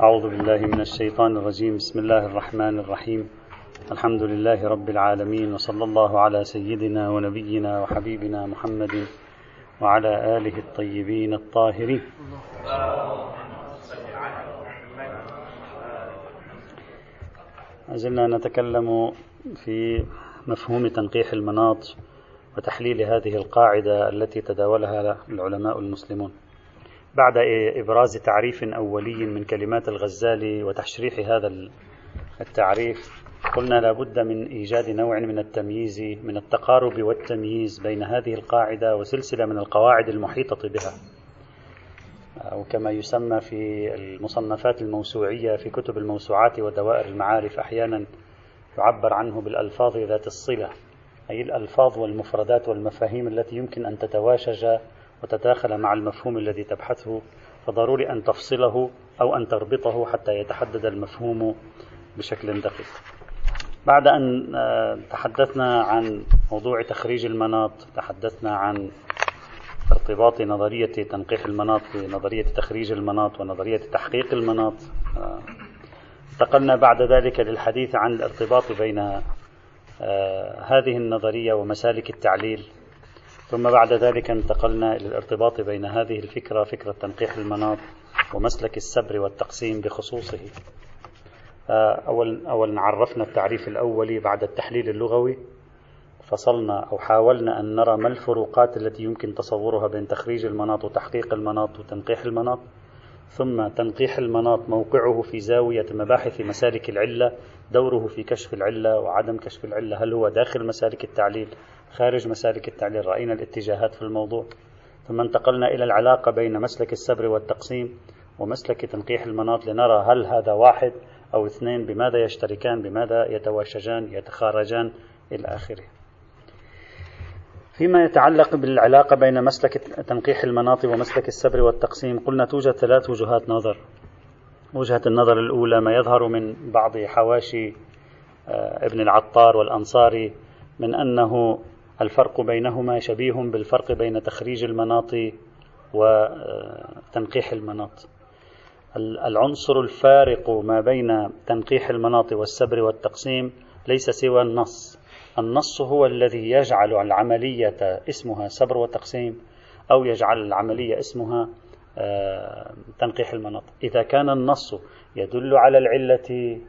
أعوذ بالله من الشيطان الرجيم. بسم الله الرحمن الرحيم. الحمد لله رب العالمين وصلى الله على سيدنا ونبينا وحبيبنا محمد وعلى آله الطيبين الطاهرين. زلنا نتكلم في مفهوم تنقيح المناط وتحليل هذه القاعدة التي تداولها العلماء المسلمون. بعد إبراز تعريف أولي من كلمات الغزالي وتشريح هذا التعريف قلنا لابد من إيجاد نوع من التمييز من التقارب والتمييز بين هذه القاعدة وسلسلة من القواعد المحيطة بها. أو كما يسمى في المصنفات الموسوعية في كتب الموسوعات ودوائر المعارف أحيانا يعبر عنه بالألفاظ ذات الصلة أي الألفاظ والمفردات والمفاهيم التي يمكن أن تتواشج وتتداخل مع المفهوم الذي تبحثه فضروري أن تفصله أو أن تربطه حتى يتحدد المفهوم بشكل دقيق. بعد أن آه، تحدثنا عن موضوع تخريج المناط تحدثنا عن ارتباط نظرية تنقيح المناط بنظرية تخريج المناط ونظرية تحقيق المناط آه، انتقلنا بعد ذلك للحديث عن الارتباط بين آه، هذه النظرية ومسالك التعليل. ثم بعد ذلك انتقلنا إلى الارتباط بين هذه الفكرة فكرة تنقيح المناط ومسلك السبر والتقسيم بخصوصه. أولا أولا عرفنا التعريف الأولي بعد التحليل اللغوي فصلنا أو حاولنا أن نرى ما الفروقات التي يمكن تصورها بين تخريج المناط وتحقيق المناط وتنقيح المناط. ثم تنقيح المناط موقعه في زاوية مباحث مسالك العلة دوره في كشف العلة وعدم كشف العلة. هل هو داخل مسالك التعليل خارج مسالك التعليل؟ رأينا الاتجاهات في الموضوع. ثم انتقلنا إلى العلاقة بين مسلك السبر والتقسيم ومسلك تنقيح المناط لنرى هل هذا واحد أو اثنين بماذا يشتركان بماذا يتواشجان يتخارجان إلى آخره. فيما يتعلق بالعلاقة بين مسلك تنقيح المناط ومسلك السبر والتقسيم قلنا توجد ثلاث وجهات نظر. وجهة النظر الأولى ما يظهر من بعض حواشي آه، ابن العطار والأنصاري من أنه الفرق بينهما شبيه بالفرق بين تخريج المناط وتنقيح المناط. العنصر الفارق ما بين تنقيح المناط والسبر والتقسيم ليس سوى النص. النص هو الذي يجعل العملية اسمها سبر وتقسيم أو يجعل العملية اسمها آه، تنقيح المناط إذا كان النص يدل على العلة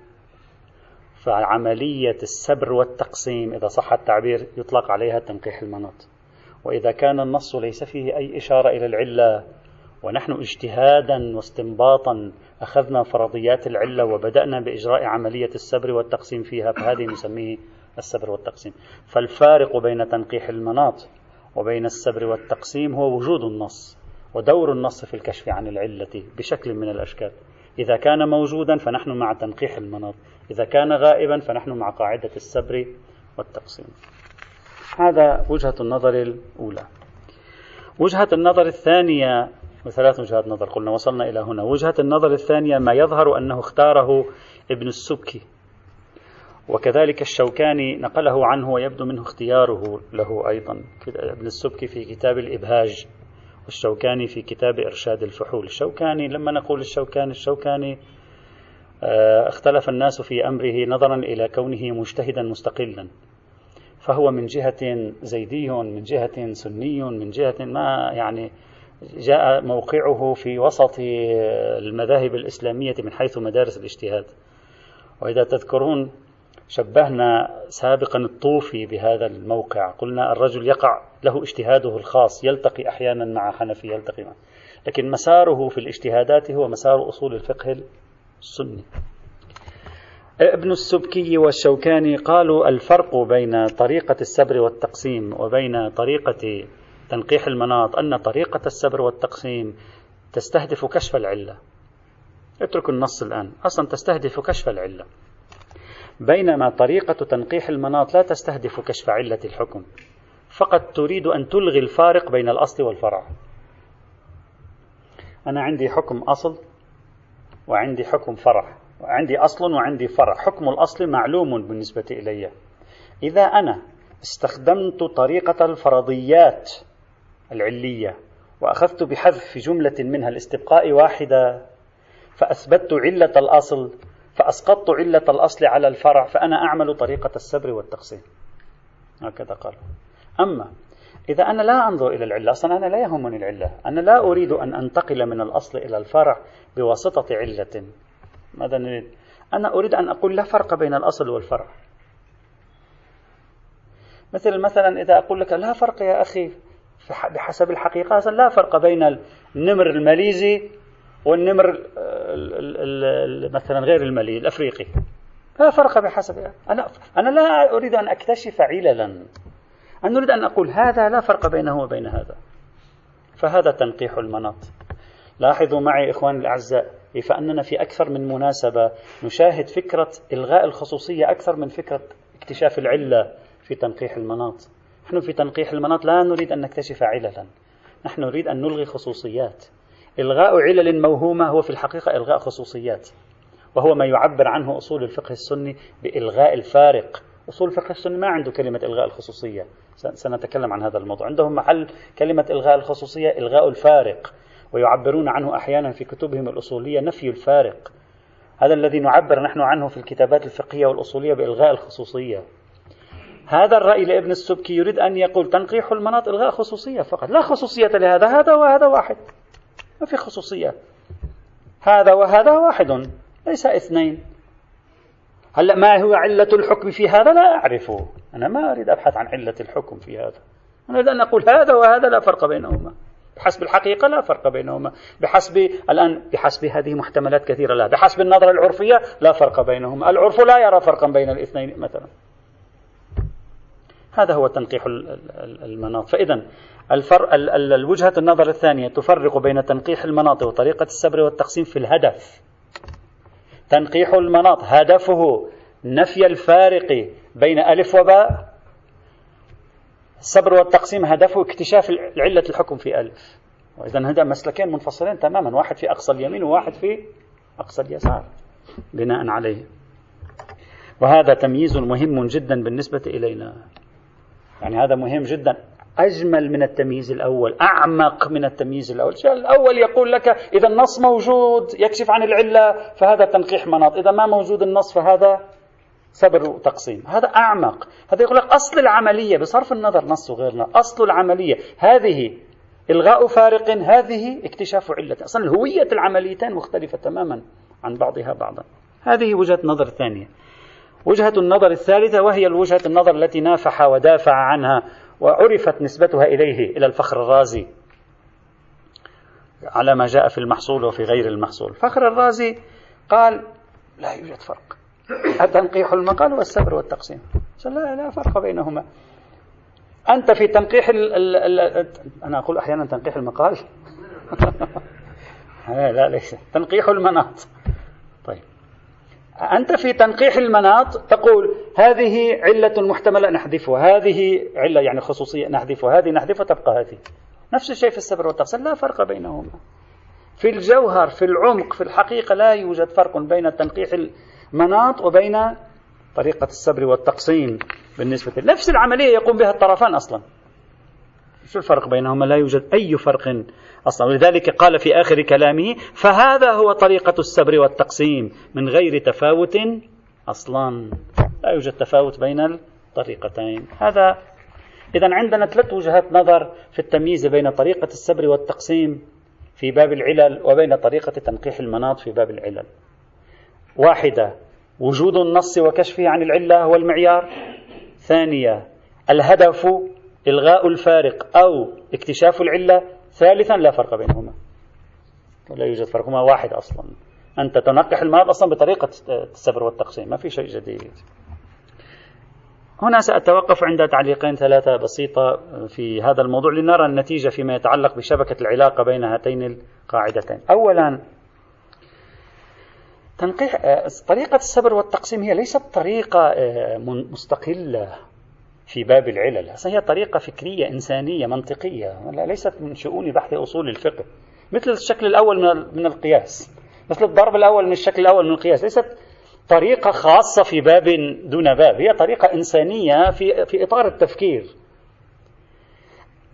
فعملية السبر والتقسيم إذا صح التعبير يطلق عليها تنقيح المناط وإذا كان النص ليس فيه أي إشارة إلى العلة ونحن اجتهادا واستنباطا أخذنا فرضيات العلة وبدأنا بإجراء عملية السبر والتقسيم فيها فهذه نسميه السبر والتقسيم. فالفارق بين تنقيح المناط وبين السبر والتقسيم هو وجود النص ودور النص في الكشف عن العلة بشكل من الأشكال. إذا كان موجودا فنحن مع تنقيح المناط. إذا كان غائبا فنحن مع قاعدة السبر والتقسيم. هذا وجهة النظر الأولى. وجهة النظر الثانية وثلاث وجهات نظر قلنا وصلنا إلى هنا. وجهة النظر الثانية ما يظهر أنه اختاره ابن السبكي. وكذلك الشوكاني نقله عنه ويبدو منه اختياره له أيضا. ابن السبكي في كتاب الإبهاج والشوكاني في كتاب إرشاد الفحول. الشوكاني لما نقول الشوكاني الشوكاني آه، اختلف الناس في أمره نظرا إلى كونه مجتهدا مستقلا. فهو من جهة زيدي من جهة سني من جهة ما يعني جاء موقعه في وسط المذاهب الإسلامية من حيث مدارس الاجتهاد. وإذا تذكرون شبهنا سابقا الطوفي بهذا الموقع. قلنا الرجل يقع له اجتهاده الخاص يلتقي أحيانا مع حنفي يلتقي معه لكن مساره في الاجتهادات هو مسار أصول الفقه السني. ابن السبكي والشوكاني قالوا الفرق بين طريقة السبر والتقسيم وبين طريقة تنقيح المناط أن طريقة السبر والتقسيم تستهدف كشف العلة. اتركوا النص الآن. أصلا تستهدف كشف العلة. بينما طريقة تنقيح المناط لا تستهدف كشف علة الحكم فقط تريد أن تلغي الفارق بين الأصل والفرع. أنا عندي حكم أصل وعندي حكم فرع وعندي أصل وعندي فرع. حكم الأصل معلوم بالنسبة إلي. إذا أنا استخدمت طريقة الفرضيات العلية وأخذت بحذف جملة منها الاستبقاء واحدة فأثبتت علة الأصل فأسقطت علة الأصل على الفرع فأنا أعمل طريقة السبر والتقسيم. هكذا قال. أما إذا أنا لا أنظر إلى العلة أصلا أنا لا يهمني العلة. أنا لا أريد أن أنتقل من الأصل إلى الفرع بواسطة علة. ماذا نريد؟ أنا أريد أن أقول لا فرق بين الأصل والفرع. مثل مثلا إذا أقول لك لا فرق يا أخي بحسب الحقيقة أصلا لا فرق بين النمر الماليزي والنمر مثلا غير المالي الأفريقي. لا فرق بحسب. أنا أنا لا أريد أن أكتشف عللا. أنا أريد أن أقول هذا لا فرق بينه وبين هذا. فهذا تنقيح المناط. لاحظوا معي إخواني الأعزاء فأننا في أكثر من مناسبة نشاهد فكرة إلغاء الخصوصية أكثر من فكرة اكتشاف العلة في تنقيح المناط. نحن في تنقيح المناط لا نريد أن نكتشف عللا. نحن نريد أن نلغي خصوصيات. إلغاء علل موهومة هو في الحقيقة إلغاء خصوصيات وهو ما يعبر عنه أصول الفقه السني بإلغاء الفارق. أصول الفقه السني ما عنده كلمة إلغاء الخصوصية. سنتكلم عن هذا الموضوع. عندهم محل كلمة إلغاء الخصوصية إلغاء الفارق ويعبرون عنه أحيانا في كتبهم الأصولية نفي الفارق. هذا الذي نعبر نحن عنه في الكتابات الفقهية والأصولية بإلغاء الخصوصية. هذا الرأي لابن السبكي يريد أن يقول تنقيح المناط إلغاء خصوصية فقط. لا خصوصية لهذا هذا وهذا واحد. ما في خصوصية. هذا وهذا واحد ليس اثنين. هلا ما هو علة الحكم في هذا؟ لا أعرفه. أنا ما أريد أبحث عن علة الحكم في هذا. أنا أريد أن أقول هذا وهذا لا فرق بينهما. بحسب الحقيقة لا فرق بينهما. بحسب الآن بحسب هذه محتملات كثيرة لا. بحسب النظرة العرفية لا فرق بينهما. العرف لا يرى فرقا بين الاثنين مثلا. هذا هو تنقيح المناط. فإذا الفرق الوجهة النظر الثانية تفرق بين تنقيح المناط وطريقة السبر والتقسيم في الهدف. تنقيح المناط هدفه نفي الفارق بين ألف وباء. السبر والتقسيم هدفه اكتشاف علة الحكم في ألف. وإذا هذا مسلكين منفصلين تماما واحد في أقصى اليمين وواحد في أقصى اليسار. بناء عليه. وهذا تمييز مهم جدا بالنسبة إلينا. يعني هذا مهم جدا. أجمل من التمييز الأول أعمق من التمييز الأول. الأول يقول لك إذا النص موجود يكشف عن العلة فهذا تنقيح مناط. إذا ما موجود النص فهذا سبر وتقسيم. هذا أعمق. هذا يقول لك أصل العملية بصرف النظر نص وغير أصل العملية. هذه إلغاء فارق هذه اكتشاف علة. أصلا هوية العمليتين مختلفة تماما عن بعضها بعضا. هذه وجهة نظر ثانية. وجهة النظر الثالثة وهي الوجهة النظر التي نافح ودافع عنها وعرفت نسبتها إليه إلى الفخر الرازي على ما جاء في المحصول وفي غير المحصول. فخر الرازي قال لا يوجد فرق. التنقيح المقال والسبر والتقسيم. لا لا فرق بينهما. أنت في تنقيح ال ال ال أنا أقول أحيانا تنقيح المقال. لا ليس. تنقيح المناط. طيب. أنت في تنقيح المناط تقول هذه علة محتملة نحذفها هذه علة يعني خصوصية نحذفها هذه نحذفها تبقى هذه. نفس الشيء في السبر والتقسيم لا فرق بينهما. في الجوهر في العمق في الحقيقة لا يوجد فرق بين تنقيح المناط وبين طريقة السبر والتقسيم بالنسبة نفس العملية يقوم بها الطرفان أصلا. شو الفرق بينهما؟ لا يوجد أي فرق أصلا. ولذلك قال في آخر كلامه فهذا هو طريقة السبر والتقسيم من غير تفاوت أصلا. لا يوجد تفاوت بين الطريقتين. هذا إذا عندنا ثلاث وجهات نظر في التمييز بين طريقة السبر والتقسيم في باب العلل وبين طريقة تنقيح المناط في باب العلل. واحدة وجود النص وكشفه عن العلة هو المعيار ثانية الهدف إلغاء الفارق أو اكتشاف العلة ثالثا لا فرق بينهما. لا يوجد فرق هما واحد أصلا. أنت تنقح المرض أصلا بطريقة السبر والتقسيم ما في شيء جديد. هنا سأتوقف عند تعليقين ثلاثة بسيطة في هذا الموضوع لنرى النتيجة فيما يتعلق بشبكة العلاقة بين هاتين القاعدتين. أولا تنقيح طريقة السبر والتقسيم هي ليست طريقة مستقلة. في باب العلل. هي طريقة فكرية إنسانية منطقية ليست من شؤون بحث أصول الفقه. مثل الشكل الأول من القياس. مثل الضرب الأول من الشكل الأول من القياس. ليست طريقة خاصة في باب دون باب هي طريقة إنسانية في, في إطار التفكير.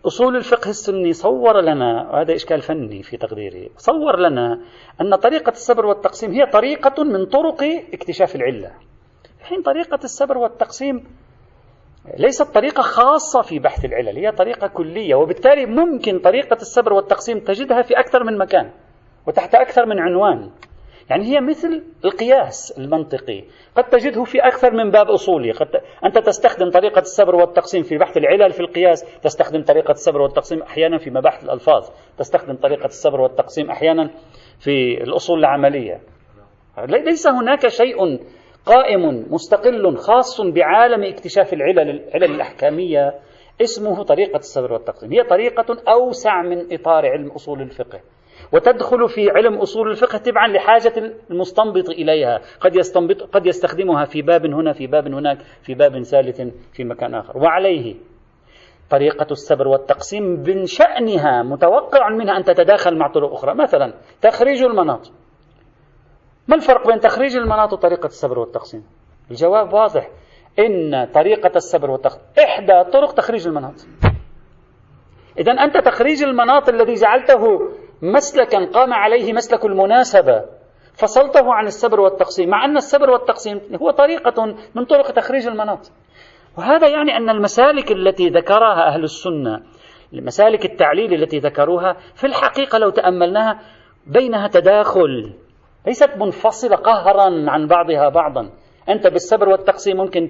أصول الفقه السني صور لنا وهذا إشكال فني في تقديري صور لنا أن طريقة السبر والتقسيم هي طريقة من طرق اكتشاف العلة. حين طريقة السبر والتقسيم ليست طريقة خاصة في بحث العلل هي طريقة كلية وبالتالي ممكن طريقة السبر والتقسيم تجدها في أكثر من مكان وتحت أكثر من عنوان. يعني هي مثل القياس المنطقي قد تجده في أكثر من باب أصولي. قد أنت تستخدم طريقة السبر والتقسيم في بحث العلل في القياس تستخدم طريقة السبر والتقسيم أحيانا في مباحث الألفاظ تستخدم طريقة السبر والتقسيم أحيانا في الأصول العملية. ليس هناك شيء قائم مستقل خاص بعالم اكتشاف العلل العلل الأحكامية اسمه طريقة السبر والتقسيم هي طريقة أوسع من إطار علم أصول الفقه. وتدخل في علم أصول الفقه تبعا لحاجة المستنبط إليها. قد يستنبط قد يستخدمها في باب هنا في باب هناك في باب ثالث في مكان آخر. وعليه طريقة السبر والتقسيم من شأنها متوقع منها أن تتداخل مع طرق أخرى. مثلا تخريج المناط. ما الفرق بين تخريج المناط وطريقة السبر والتقسيم؟ الجواب واضح. إن طريقة السبر والتقسيم إحدى طرق تخريج المناط. إذا أنت تخريج المناط الذي جعلته مسلكا قام عليه مسلك المناسبة فصلته عن السبر والتقسيم مع أن السبر والتقسيم هو طريقة من طرق تخريج المناط. وهذا يعني أن المسالك التي ذكرها أهل السنة المسالك التعليل التي ذكروها في الحقيقة لو تأملناها بينها تداخل ليست منفصلة قهرا عن بعضها بعضا. أنت بالصبر والتقسيم ممكن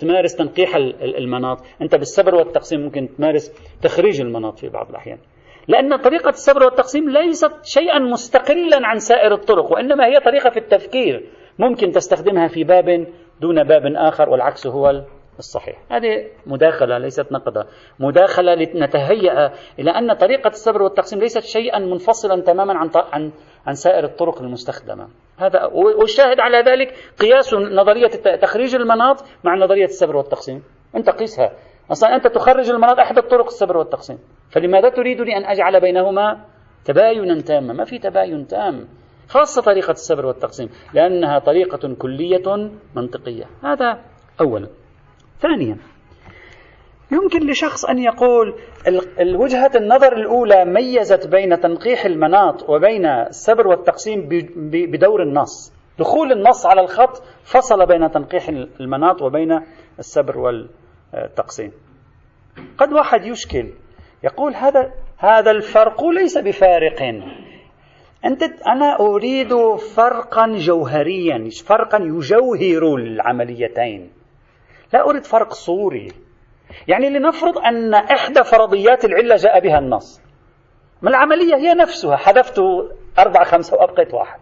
تمارس تنقيح المناط. أنت بالصبر والتقسيم ممكن تمارس تخريج المناط في بعض الأحيان. لأن طريقة الصبر والتقسيم ليست شيئا مستقلا عن سائر الطرق وإنما هي طريقة في التفكير ممكن تستخدمها في باب دون باب آخر والعكس هو الصحيح. هذه مداخلة ليست نقدة. مداخلة لنتهيأ إلى أن طريقة الصبر والتقسيم ليست شيئا منفصلا تماما عن, عن, عن سائر الطرق المستخدمة. هذا والشاهد على ذلك قياس نظرية تخريج المناط مع نظرية الصبر والتقسيم. أنت قيسها. أصلا أنت تخرج المناط أحد الطرق الصبر والتقسيم. فلماذا تريدني أن أجعل بينهما تباينا تاما؟ ما في تباين تام. خاصة طريقة الصبر والتقسيم لأنها طريقة كلية منطقية. هذا أولا. ثانيا. يمكن لشخص أن يقول الوجهة النظر الأولى ميزت بين تنقيح المناط وبين السبر والتقسيم بدور النص. دخول النص على الخط فصل بين تنقيح المناط وبين السبر والتقسيم. قد واحد يشكل يقول هذا هذا الفرق ليس بفارق. أنت أنا أريد فرقا جوهريا فرقا يجوهر العمليتين. لا أريد فرق صوري. يعني لنفرض أن إحدى فرضيات العلة جاء بها النص. ما العملية؟ هي نفسها. حذفت أربعة خمسة وأبقيت واحد.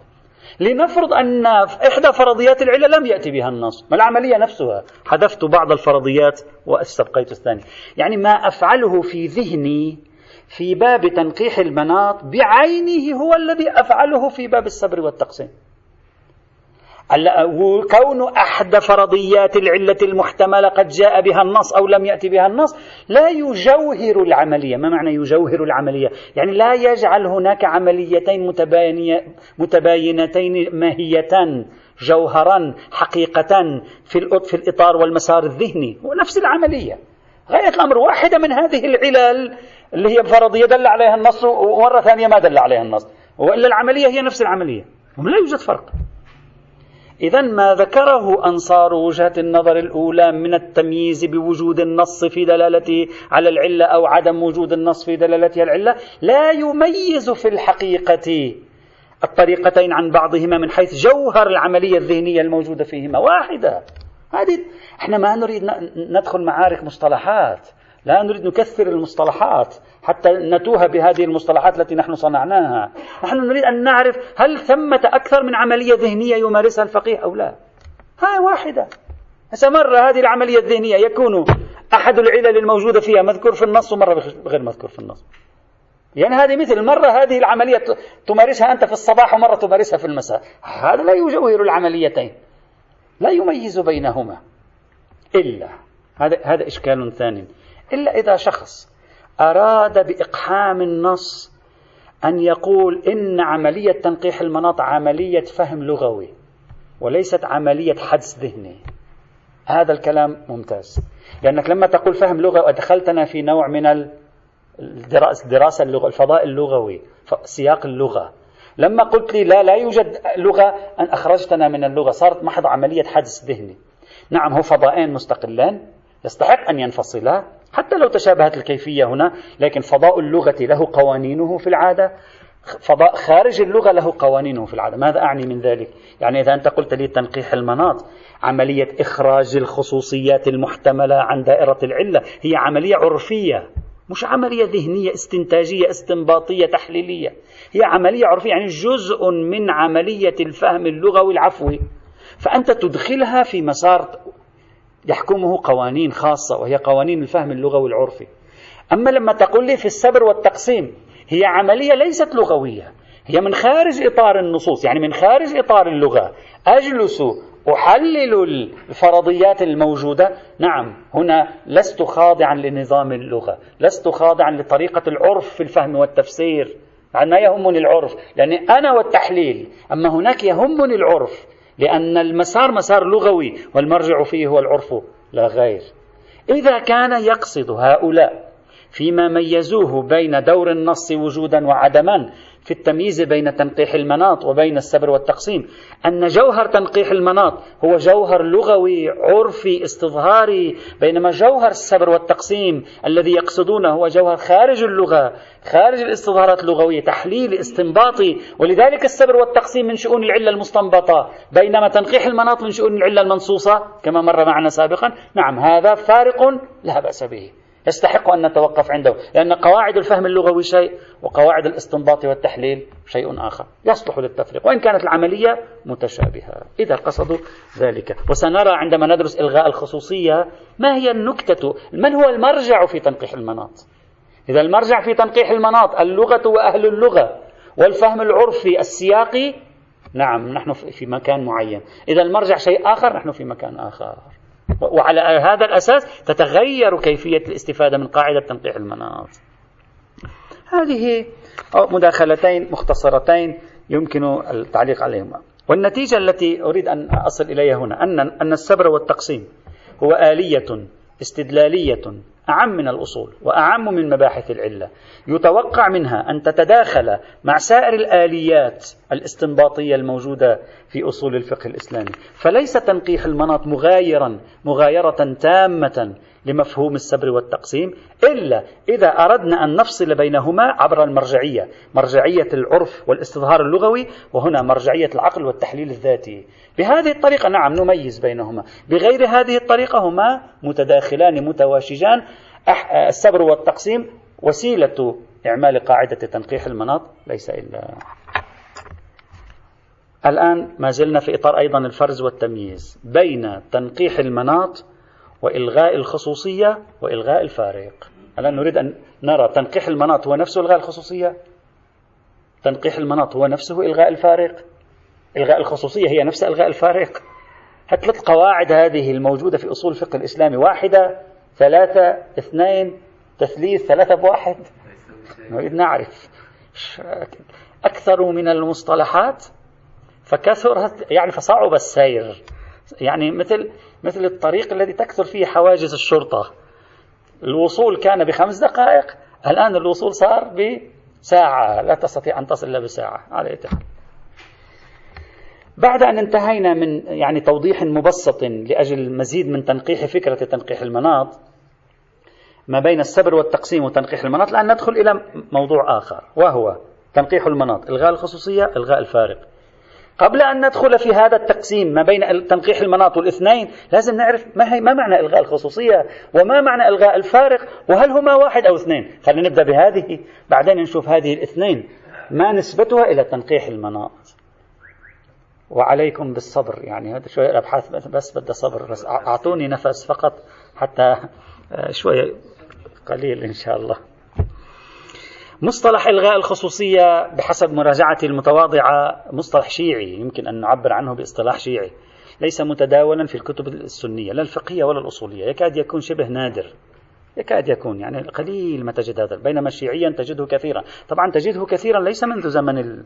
لنفرض أن إحدى فرضيات العلة لم يأتي بها النص. ما العملية نفسها؟ حذفت بعض الفرضيات وأستبقيت الثانية يعني ما أفعله في ذهني في باب تنقيح المناط بعينه هو الذي أفعله في باب الصبر والتقسيم. كون أحد فرضيات العلة المحتملة قد جاء بها النص أو لم يأتي بها النص لا يجوهر العملية. ما معنى يجوهر العملية؟ يعني لا يجعل هناك عمليتين متباينتين ماهية جوهرا حقيقة في في الإطار والمسار الذهني. هو نفس العملية. غاية الأمر واحدة من هذه العلل اللي هي فرضية دل عليها النص ومرة ثانية ما دل عليها النص. وإلا العملية هي نفس العملية. لا يوجد فرق. إذا ما ذكره أنصار وجهة النظر الأولى من التمييز بوجود النص في دلالته على العلة أو عدم وجود النص في دلالته العلة لا يميز في الحقيقة الطريقتين عن بعضهما من حيث جوهر العملية الذهنية الموجودة فيهما. واحدة. هذه إحنا ما نريد ندخل معارك مصطلحات. لا نريد نكثر المصطلحات حتى نتوه بهذه المصطلحات التي نحن صنعناها. نحن نريد أن نعرف هل ثمة أكثر من عملية ذهنية يمارسها الفقيه أو لا. هاي واحدة. مرة هذه العملية الذهنية يكون أحد العلل الموجودة فيها مذكور في النص ومرة غير مذكور في النص. يعني هذه مثل مرة هذه العملية تمارسها أنت في الصباح ومرة تمارسها في المساء. هذا لا يجوهر العمليتين. لا يميز بينهما. إلا. هذا هذا إشكال ثاني. إلا إذا شخص أراد بإقحام النص أن يقول إن عملية تنقيح المناط عملية فهم لغوي وليست عملية حدس ذهني. هذا الكلام ممتاز. لأنك لما تقول فهم لغة أدخلتنا في نوع من الدراسة اللغة الفضاء اللغوي سياق اللغة. لما قلت لي لا لا يوجد لغة أن أخرجتنا من اللغة صارت محض عملية حدس ذهني. نعم هو فضاءين مستقلان يستحق أن ينفصلا حتى لو تشابهت الكيفية هنا لكن فضاء اللغة له قوانينه في العادة. فضاء خارج اللغة له قوانينه في العادة. ماذا أعني من ذلك؟ يعني إذا أنت قلت لي تنقيح المناط عملية إخراج الخصوصيات المحتملة عن دائرة العلة هي عملية عرفية مش عملية ذهنية استنتاجية استنباطية تحليلية. هي عملية عرفية يعني جزء من عملية الفهم اللغوي العفوي. فأنت تدخلها في مسار يحكمه قوانين خاصة وهي قوانين الفهم اللغوي العرفي. أما لما تقول لي في السبر والتقسيم هي عملية ليست لغوية هي من خارج إطار النصوص يعني من خارج إطار اللغة. أجلس أحلل الفرضيات الموجودة؟ نعم هنا لست خاضعا لنظام اللغة لست خاضعا لطريقة العرف في الفهم والتفسير. ما يهمني العرف لأني أنا والتحليل أما هناك يهمني العرف. لأن المسار مسار لغوي والمرجع فيه هو العرف لا غير. إذا كان يقصد هؤلاء فيما ميزوه بين دور النص وجودا وعدما في التمييز بين تنقيح المناط وبين السبر والتقسيم. أن جوهر تنقيح المناط هو جوهر لغوي عرفي استظهاري بينما جوهر السبر والتقسيم الذي يقصدونه هو جوهر خارج اللغة خارج الاستظهارات اللغوية تحليل استنباطي ولذلك السبر والتقسيم من شؤون العلة المستنبطة. بينما تنقيح المناط من شؤون العلة المنصوصة كما مر معنا سابقا نعم هذا فارق لا بأس به. يستحق أن نتوقف عنده. لأن قواعد الفهم اللغوي شيء وقواعد الاستنباط والتحليل شيء آخر. يصلح للتفريق وإن كانت العملية متشابهة. إذا قصدوا ذلك. وسنرى عندما ندرس إلغاء الخصوصية ما هي النكتة؟ من هو المرجع في تنقيح المناط؟ إذا المرجع في تنقيح المناط اللغة وأهل اللغة والفهم العرفي السياقي نعم نحن في مكان معين. إذا المرجع شيء آخر نحن في مكان آخر. وعلى هذا الأساس تتغير كيفية الاستفادة من قاعدة تنقيح المناط هذه مداخلتين مختصرتين يمكن التعليق عليهما. والنتيجة التي أريد أن أصل إليها هنا أن أن السبر والتقسيم هو آلية استدلالية أعم من الأصول وأعم من مباحث العلة. يتوقع منها أن تتداخل مع سائر الآليات الاستنباطية الموجودة في أصول الفقه الإسلامي. فليس تنقيح المناط مغايرا مغايرة تامة لمفهوم السبر والتقسيم إلا إذا أردنا أن نفصل بينهما عبر المرجعية مرجعية العرف والاستظهار اللغوي وهنا مرجعية العقل والتحليل الذاتي. بهذه الطريقة نعم نميز بينهما. بغير هذه الطريقة هما متداخلان متواشجان. السبر والتقسيم وسيلة إعمال قاعدة تنقيح المناط ليس إلا. الآن ما زلنا في إطار أيضا الفرز والتمييز بين تنقيح المناط وإلغاء الخصوصية وإلغاء الفارق. الآن نريد أن نرى تنقيح المناط هو نفسه إلغاء الخصوصية؟ تنقيح المناط هو نفسه إلغاء الفارق؟ إلغاء الخصوصية هي نفس إلغاء الفارق. هالثلاث قواعد هذه الموجودة في أصول الفقه الإسلامي واحدة ثلاثة اثنين تثليث ثلاثة بواحد نريد نعرف. أكثر من المصطلحات فكثرت يعني فصعب السير. يعني مثل مثل الطريق الذي تكثر فيه حواجز الشرطة. الوصول كان بخمس دقائق الآن الوصول صار بساعة. لا تستطيع أن تصل إلا بساعة. على أي بعد أن انتهينا من يعني توضيح مبسط لأجل مزيد من تنقيح فكرة تنقيح المناط ما بين السبر والتقسيم وتنقيح المناط الآن ندخل إلى موضوع آخر وهو تنقيح المناط إلغاء الخصوصية إلغاء الفارق. قبل أن ندخل في هذا التقسيم ما بين تنقيح المناط والاثنين لازم نعرف ما هي ما معنى إلغاء الخصوصية وما معنى إلغاء الفارق وهل هما واحد أو اثنين؟ خلينا نبدأ بهذه بعدين نشوف هذه الاثنين. ما نسبتها إلى تنقيح المناط؟ وعليكم بالصبر يعني هذا شوية الأبحاث بس بدها صبر بس أعطوني نفس فقط حتى آه، شوية قليل إن شاء الله. مصطلح إلغاء الخصوصية بحسب مراجعتي المتواضعة مصطلح شيعي يمكن أن نعبر عنه باصطلاح شيعي. ليس متداولا في الكتب السنية لا الفقهية ولا الأصولية. يكاد يكون شبه نادر. يكاد يكون يعني قليل ما تجد هذا. بينما شيعيا تجده كثيرا. طبعا تجده كثيرا ليس منذ زمن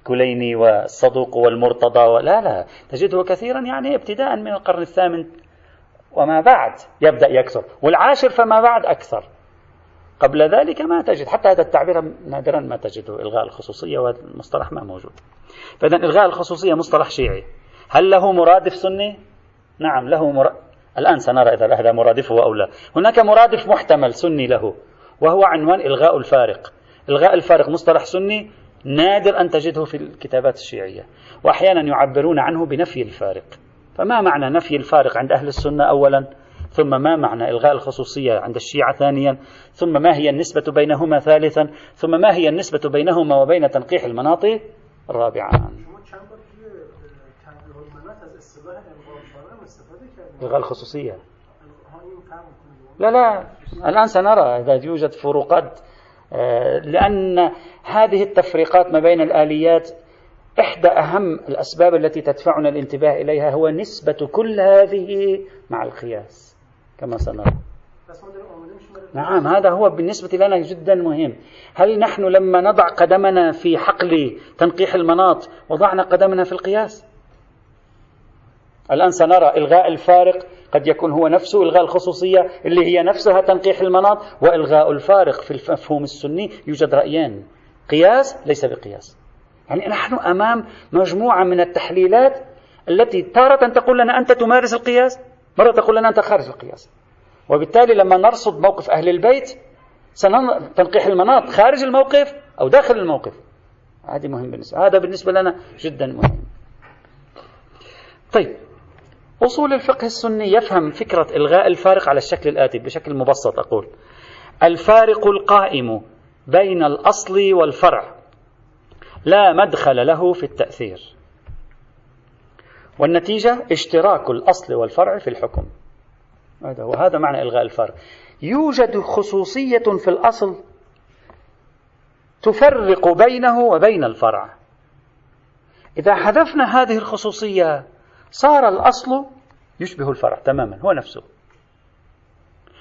الكليني والصدوق والمرتضى لا لا. تجده كثيرا يعني ابتداء من القرن الثامن وما بعد. يبدأ يكثر. والعاشر فما بعد أكثر. قبل ذلك ما تجد حتى هذا التعبير نادرا ما تجده إلغاء الخصوصية والمصطلح ما موجود. فإذا إلغاء الخصوصية مصطلح شيعي. هل له مرادف سني؟ نعم له مر... الآن سنرى إذا هذا مرادفه أو لا. هناك مرادف محتمل سني له وهو عنوان إلغاء الفارق. إلغاء الفارق مصطلح سني نادر أن تجده في الكتابات الشيعية وأحيانا يعبرون عنه بنفي الفارق. فما معنى نفي الفارق عند أهل السنة أولا؟ ثم ما معنى إلغاء الخصوصية عند الشيعة ثانيا؟ ثم ما هي النسبة بينهما ثالثا؟ ثم ما هي النسبة بينهما وبين تنقيح المناطق؟ رابعا إلغاء الخصوصية. لا لا الآن سنرى إذا يوجد فروقات آه، لأن هذه التفريقات ما بين الآليات إحدى أهم الأسباب التي تدفعنا الانتباه إليها هو نسبة كل هذه مع القياس. كما سنرى. نعم هذا هو بالنسبة لنا جدا مهم. هل نحن لما نضع قدمنا في حقل تنقيح المناط وضعنا قدمنا في القياس؟ الآن سنرى إلغاء الفارق قد يكون هو نفسه إلغاء الخصوصية اللي هي نفسها تنقيح المناط وإلغاء الفارق في المفهوم السني يوجد رأيين. قياس ليس بقياس. يعني نحن أمام مجموعة من التحليلات التي تارة تقول لنا أنت تمارس القياس. مرة تقول لنا أنت خارج القياس. وبالتالي لما نرصد موقف أهل البيت تنقيح المناط خارج الموقف أو داخل الموقف. هذه مهم بالنسبة هذا بالنسبة لنا جدا مهم. طيب. أصول الفقه السني يفهم فكرة إلغاء الفارق على الشكل الآتي بشكل مبسط أقول. الفارق القائم بين الأصل والفرع. لا مدخل له في التأثير. والنتيجة اشتراك الأصل والفرع في الحكم. هذا وهذا معنى إلغاء الفرق يوجد خصوصية في الأصل تفرق بينه وبين الفرع. إذا حذفنا هذه الخصوصية صار الأصل يشبه الفرع تماما هو نفسه.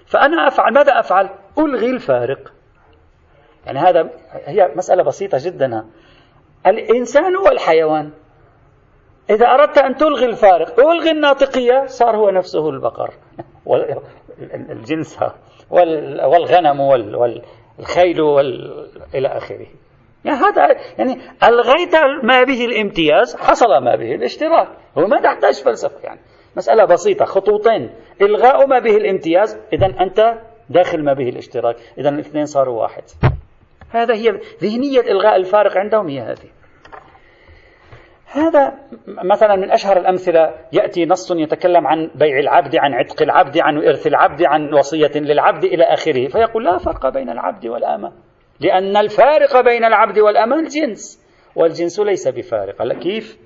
فأنا أفعل ماذا أفعل؟ ألغي الفارق. يعني هذا هي مسألة بسيطة جدا. الإنسان هو الحيوان إذا أردت أن تلغي الفارق ألغي الناطقية صار هو نفسه البقر. الجنس والغنم والخيل وال... إلى آخره. يعني هذا يعني ألغيت ما به الامتياز حصل ما به الاشتراك. هو ما تحتاج فلسفة يعني. مسألة بسيطة خطوطين. إلغاء ما به الامتياز إذا أنت داخل ما به الاشتراك. إذا الاثنين صاروا واحد. هذا هي ذهنية إلغاء الفارق عندهم هي هذه. هذا مثلا من أشهر الأمثلة. يأتي نص يتكلم عن بيع العبد عن عتق العبد عن إرث العبد عن وصية للعبد إلى آخره. فيقول لا فرق بين العبد والأمة لأن الفارق بين العبد والأمة الجنس والجنس ليس بفارق. كيف؟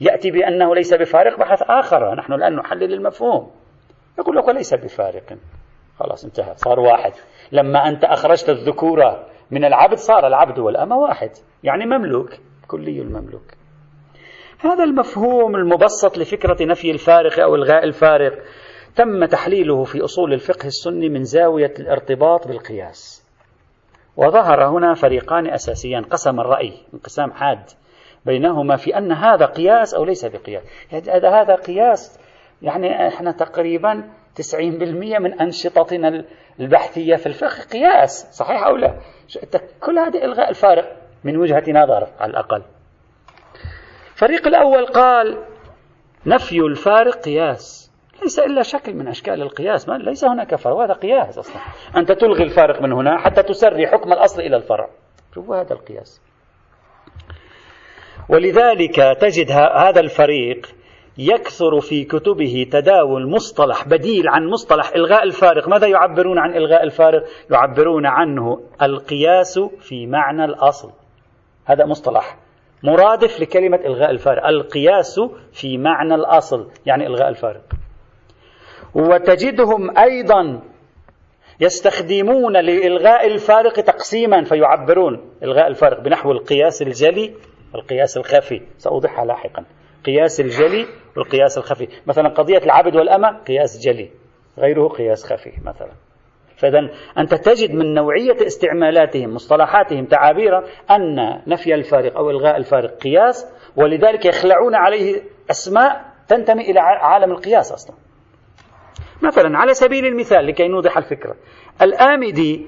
يأتي بأنه ليس بفارق بحث آخر. نحن الآن نحلل المفهوم. يقول لك ليس بفارق. خلاص انتهى صار واحد. لما أنت أخرجت الذكورة من العبد صار العبد والأمة واحد. يعني مملوك كلي المملوك. هذا المفهوم المبسط لفكرة نفي الفارق أو إلغاء الفارق. تم تحليله في أصول الفقه السني من زاوية الارتباط بالقياس. وظهر هنا فريقان أساسيان قسم الرأي انقسام حاد بينهما في أن هذا قياس أو ليس بقياس. يعني هذا قياس يعني إحنا تقريبا 90% من أنشطتنا البحثية في الفقه قياس صحيح أو لا؟ كل هذه إلغاء الفارق من وجهة نظر على الأقل. الفريق الأول قال نفي الفارق قياس. ليس إلا شكل من أشكال القياس ما ليس هناك فرق هذا قياس أصلا. أنت تلغي الفارق من هنا حتى تسري حكم الأصل إلى الفرع. شوفوا هذا القياس. ولذلك تجد هذا الفريق يكثر في كتبه تداول مصطلح بديل عن مصطلح إلغاء الفارق. ماذا يعبرون عن إلغاء الفارق؟ يعبرون عنه القياس في معنى الأصل. هذا مصطلح. مرادف لكلمة إلغاء الفارق القياس في معنى الأصل يعني إلغاء الفارق وتجدهم أيضا يستخدمون لإلغاء الفارق تقسيما فيعبرون إلغاء الفارق بنحو القياس الجلي والقياس الخفي. سأوضحها لاحقا. قياس الجلي والقياس الخفي. مثلا قضية العبد والأمة قياس جلي غيره قياس خفي مثلا. فإذا أنت تجد من نوعية استعمالاتهم مصطلحاتهم تعابير أن نفي الفارق أو إلغاء الفارق قياس ولذلك يخلعون عليه أسماء تنتمي إلى عالم القياس أصلا. مثلا على سبيل المثال لكي نوضح الفكرة الآمدي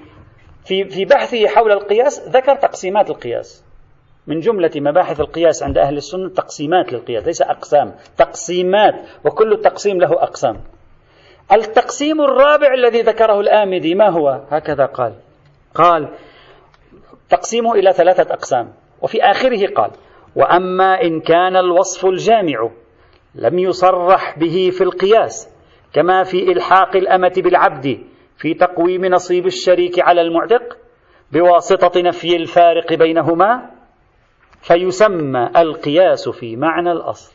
في في بحثه حول القياس ذكر تقسيمات القياس. من جملة مباحث القياس عند أهل السنة تقسيمات للقياس ليس أقسام تقسيمات وكل تقسيم له أقسام. التقسيم الرابع الذي ذكره الآمدي ما هو؟ هكذا قال. قال تقسيمه إلى ثلاثة أقسام. وفي آخره قال وأما إن كان الوصف الجامع لم يصرح به في القياس كما في إلحاق الأمة بالعبد في تقويم نصيب الشريك على المعتق بواسطة نفي الفارق بينهما فيسمى القياس في معنى الأصل.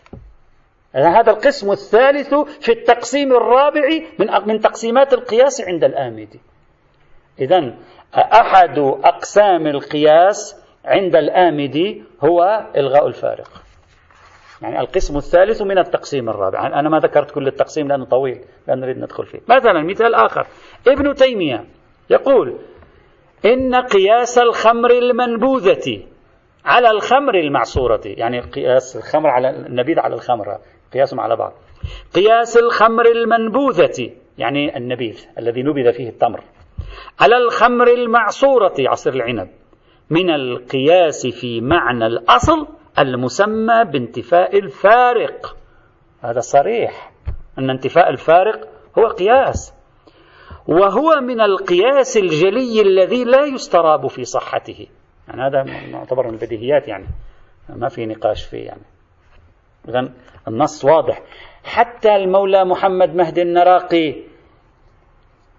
هذا القسم الثالث في التقسيم الرابع من من تقسيمات القياس عند الآمدي إذا أحد أقسام القياس عند الآمدي هو إلغاء الفارق. يعني القسم الثالث من التقسيم الرابع. أنا ما ذكرت كل التقسيم لأنه طويل لا نريد ندخل فيه. مثلا مثال آخر. ابن تيمية يقول إن قياس الخمر المنبوذة على الخمر المعصورة يعني قياس الخمر على النبيذ على الخمر قياسهم على بعض. قياس الخمر المنبوذة يعني النبيذ الذي نبذ فيه التمر. على الخمر المعصورة عصير العنب. من القياس في معنى الأصل المسمى بانتفاء الفارق. هذا صريح. أن انتفاء الفارق هو قياس. وهو من القياس الجلي الذي لا يستراب في صحته. يعني هذا يعتبر من البديهيات يعني ما في نقاش فيه يعني. إذا النص واضح. حتى المولى محمد مهدي النراقي.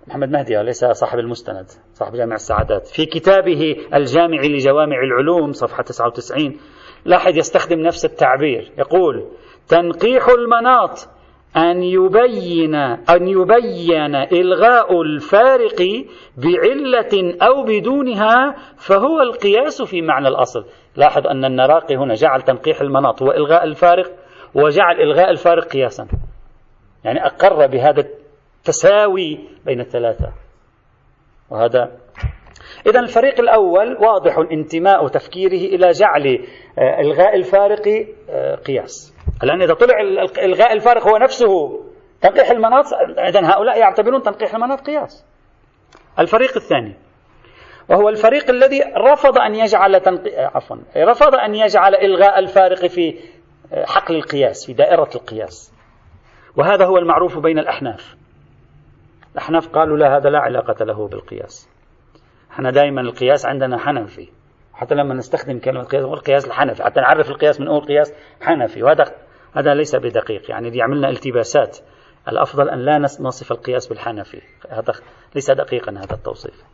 محمد مهدي ليس صاحب المستند صاحب جامع السعادات. في كتابه الجامع لجوامع العلوم صفحة 99 لاحظ يستخدم نفس التعبير. يقول تنقيح المناط أن يبين أن يبين إلغاء الفارق بعلة أو بدونها فهو القياس في معنى الأصل. لاحظ أن النراقي هنا جعل تنقيح المناط هو إلغاء الفارق وجعل إلغاء الفارق قياسا. يعني أقر بهذا التساوي بين الثلاثة. وهذا إذا الفريق الأول واضح انتماء تفكيره إلى جعل آه، إلغاء الفارق آه، قياس. الآن إذا طلع إلغاء الفارق هو نفسه تنقيح المناط إذا هؤلاء يعتبرون تنقيح المناط قياس. الفريق الثاني وهو الفريق الذي رفض أن يجعل تنقي... عفوا رفض أن يجعل إلغاء الفارق في حقل القياس في دائرة القياس. وهذا هو المعروف بين الأحناف. الأحناف قالوا لا هذا لا علاقة له بالقياس. إحنا دائما القياس عندنا حنفي. حتى لما نستخدم كلمة قياس نقول قياس الحنفي. حتى نعرف القياس من أول قياس حنفي. وهذا هذا ليس بدقيق يعني دي عملنا التباسات الأفضل أن لا نصف القياس بالحنفي. هذا ليس دقيقا هذا التوصيف.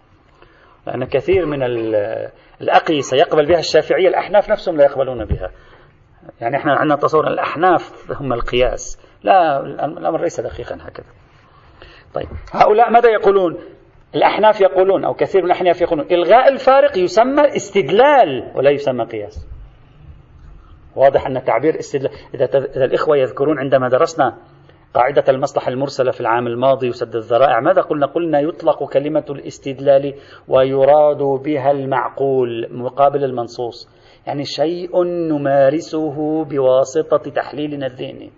لأن كثير من الأقيسة يقبل بها الشافعية الأحناف نفسهم لا يقبلون بها. يعني إحنا عندنا تصور الأحناف هم القياس. لا الأمر ليس دقيقا هكذا. طيب هؤلاء ماذا يقولون؟ الأحناف يقولون أو كثير من الأحناف يقولون إلغاء الفارق يسمى استدلال ولا يسمى قياس. واضح أن تعبير استدلال إذا, إذا الإخوة يذكرون عندما درسنا قاعدة المصلحة المرسلة في العام الماضي وسد الذرائع ماذا قلنا؟ قلنا يطلق كلمة الاستدلال ويراد بها المعقول مقابل المنصوص. يعني شيء نمارسه بواسطة تحليلنا الذهني.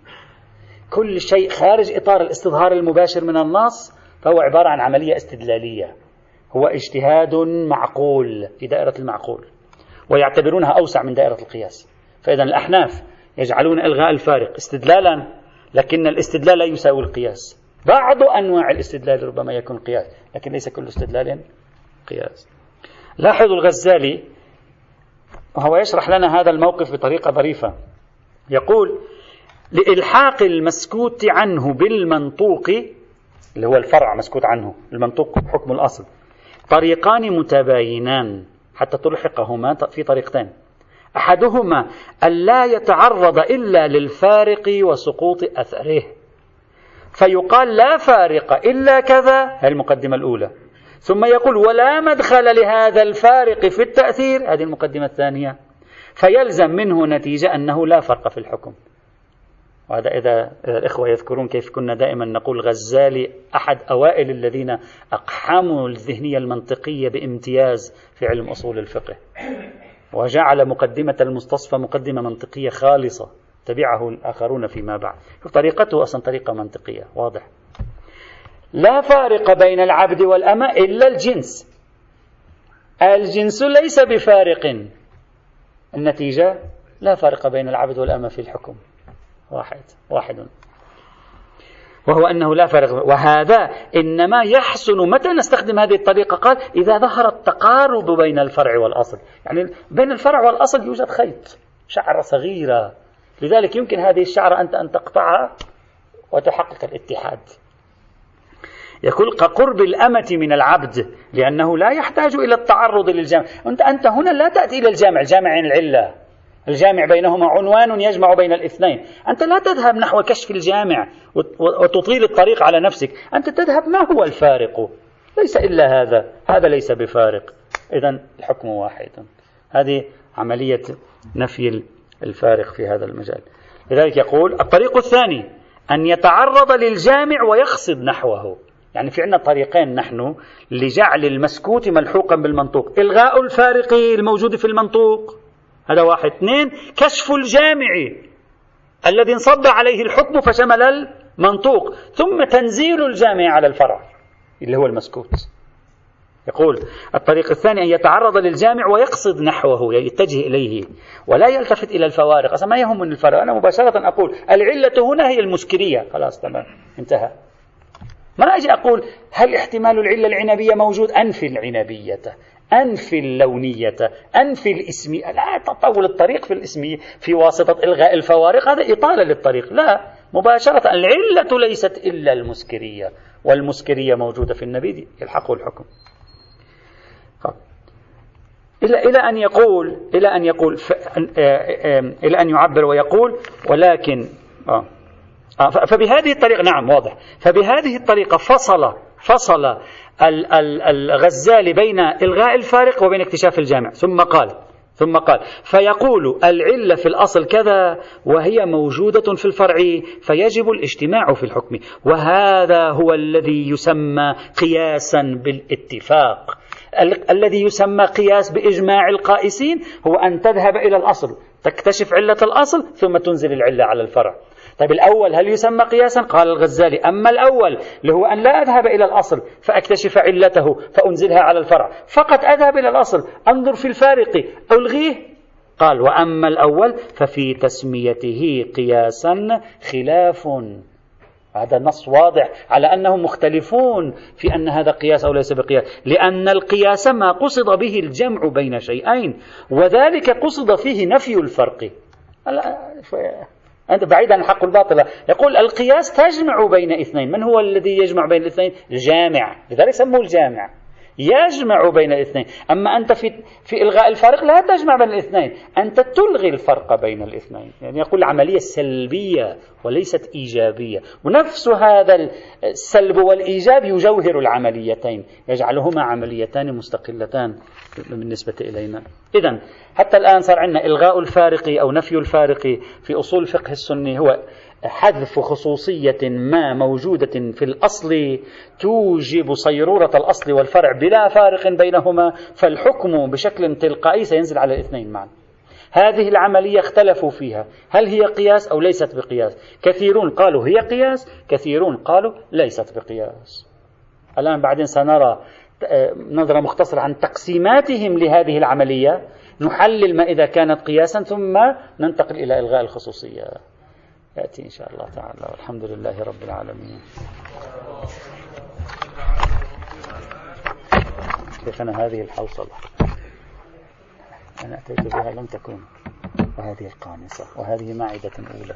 كل شيء خارج إطار الاستظهار المباشر من النص فهو عبارة عن عملية استدلالية. هو اجتهاد معقول في دائرة المعقول. ويعتبرونها أوسع من دائرة القياس. فإذا الأحناف يجعلون إلغاء الفارق استدلالا لكن الاستدلال لا يساوي القياس. بعض أنواع الاستدلال ربما يكون قياس لكن ليس كل استدلال قياس. لاحظوا الغزالي وهو يشرح لنا هذا الموقف بطريقة ظريفة. يقول لإلحاق المسكوت عنه بالمنطوق اللي هو الفرع مسكوت عنه المنطوق حكم الأصل طريقان متباينان حتى تلحقهما في طريقتين. أحدهما ألا يتعرض إلا للفارق وسقوط أثره. فيقال لا فارق إلا كذا هذه المقدمة الأولى. ثم يقول ولا مدخل لهذا الفارق في التأثير هذه المقدمة الثانية. فيلزم منه نتيجة أنه لا فرق في الحكم. وهذا إذا الإخوة يذكرون كيف كنا دائما نقول غزالي أحد أوائل الذين أقحموا الذهنية المنطقية بامتياز في علم أصول الفقه. وجعل مقدمة المستصفى مقدمة منطقية خالصة تبعه الآخرون فيما بعد. طريقته أصلا طريقة منطقية واضح. لا فارق بين العبد والأمة إلا الجنس. الجنس ليس بفارق. النتيجة لا فرق بين العبد والأمة في الحكم. واحد واحد. وهو أنه لا فرق وهذا إنما يحسن متى نستخدم هذه الطريقة. قال إذا ظهر التقارب بين الفرع والأصل. يعني بين الفرع والأصل يوجد خيط شعرة صغيرة. لذلك يمكن هذه الشعرة أنت أن تقطعها وتحقق الاتحاد. يقول كقرب الأمة من العبد لأنه لا يحتاج إلى التعرض للجامع. أنت, أنت هنا لا تأتي إلى الجامع. الجامع العلة. الجامع بينهما عنوان يجمع بين الاثنين. أنت لا تذهب نحو كشف الجامع وتطيل الطريق على نفسك. أنت تذهب ما هو الفارق؟ ليس إلا هذا. هذا ليس بفارق. إذا الحكم واحد. هذه عملية نفي الفارق في هذا المجال. لذلك يقول الطريق الثاني أن يتعرض للجامع ويقصد نحوه. يعني في عندنا طريقين نحن لجعل المسكوت ملحوقا بالمنطوق. إلغاء الفارق الموجود في المنطوق. هذا واحد. اثنين كشف الجامع الذي انصب عليه الحكم فشمل المنطوق ثم تنزيل الجامع على الفرع اللي هو المسكوت. يقول الطريق الثاني أن يتعرض للجامع ويقصد نحوه يتجه إليه ولا يلتفت إلى الفوارق. أصلا ما يهمني الفرق أنا مباشرة أقول العلة هنا هي المسكرية خلاص تمام انتهى. ما أجي أقول هل احتمال العلة العنبية موجود؟ أنفي العنبية أنفي اللونية أنفي الاسمية لا تطول الطريق في الاسمية في واسطة إلغاء الفوارق هذا إطالة للطريق. لا مباشرة العلة ليست إلا المسكرية والمسكرية موجودة في النبي يلحقه الحكم. إلى إلى أن يقول إلى أن يقول إلى أن يعبر ويقول ولكن آه آه فبهذه الطريقة نعم واضح. فبهذه الطريقة فصل فصل الغزالي بين إلغاء الفارق وبين اكتشاف الجامع. ثم قال ثم قال فيقول العلة في الأصل كذا وهي موجودة في الفرع فيجب الاجتماع في الحكم. وهذا هو الذي يسمى قياسا بالاتفاق. ال- الذي يسمى قياس بإجماع القائسين هو أن تذهب إلى الأصل تكتشف علة الأصل ثم تنزل العلة على الفرع. طيب الأول هل يسمى قياسا؟ قال الغزالي. أما الأول اللي هو أن لا أذهب إلى الأصل فأكتشف علته فأنزلها على الفرع. فقط أذهب إلى الأصل أنظر في الفارق ألغيه؟ قال وأما الأول ففي تسميته قياسا خلاف. هذا نص واضح على أنهم مختلفون في أن هذا قياس أو ليس بقياس. لأن القياس ما قصد به الجمع بين شيئين وذلك قصد فيه نفي الفرق. أنت بعيد عن الحق والباطل. يقول القياس تجمع بين اثنين. من هو الذي يجمع بين الاثنين؟ الجامع. لذلك سموه الجامع. يجمع بين الاثنين. أما أنت في, في إلغاء الفرق لا تجمع بين الاثنين. أنت تلغي الفرق بين الاثنين. يعني يقول عملية سلبية وليست إيجابية. ونفس هذا السلب والإيجاب يجوهر العمليتين. يجعلهما عمليتان مستقلتان بالنسبة إلينا. إذا حتى الآن صار عندنا إلغاء الفارق أو نفي الفارق في أصول الفقه السني هو حذف خصوصية ما موجودة في الأصل توجب صيرورة الأصل والفرع بلا فارق بينهما فالحكم بشكل تلقائي سينزل على الاثنين معا. هذه العملية اختلفوا فيها. هل هي قياس أو ليست بقياس؟ كثيرون قالوا هي قياس كثيرون قالوا ليست بقياس. الآن بعدين سنرى آه، نظرة مختصرة عن تقسيماتهم لهذه العملية. نحلل ما إذا كانت قياسا ثم ننتقل إلى إلغاء الخصوصية. يأتي إن شاء الله تعالى. والحمد لله رب العالمين. شيخنا هذه الحوصلة. أنا أتيت بها لم تكن. وهذه القامصة. وهذه معدة أولى.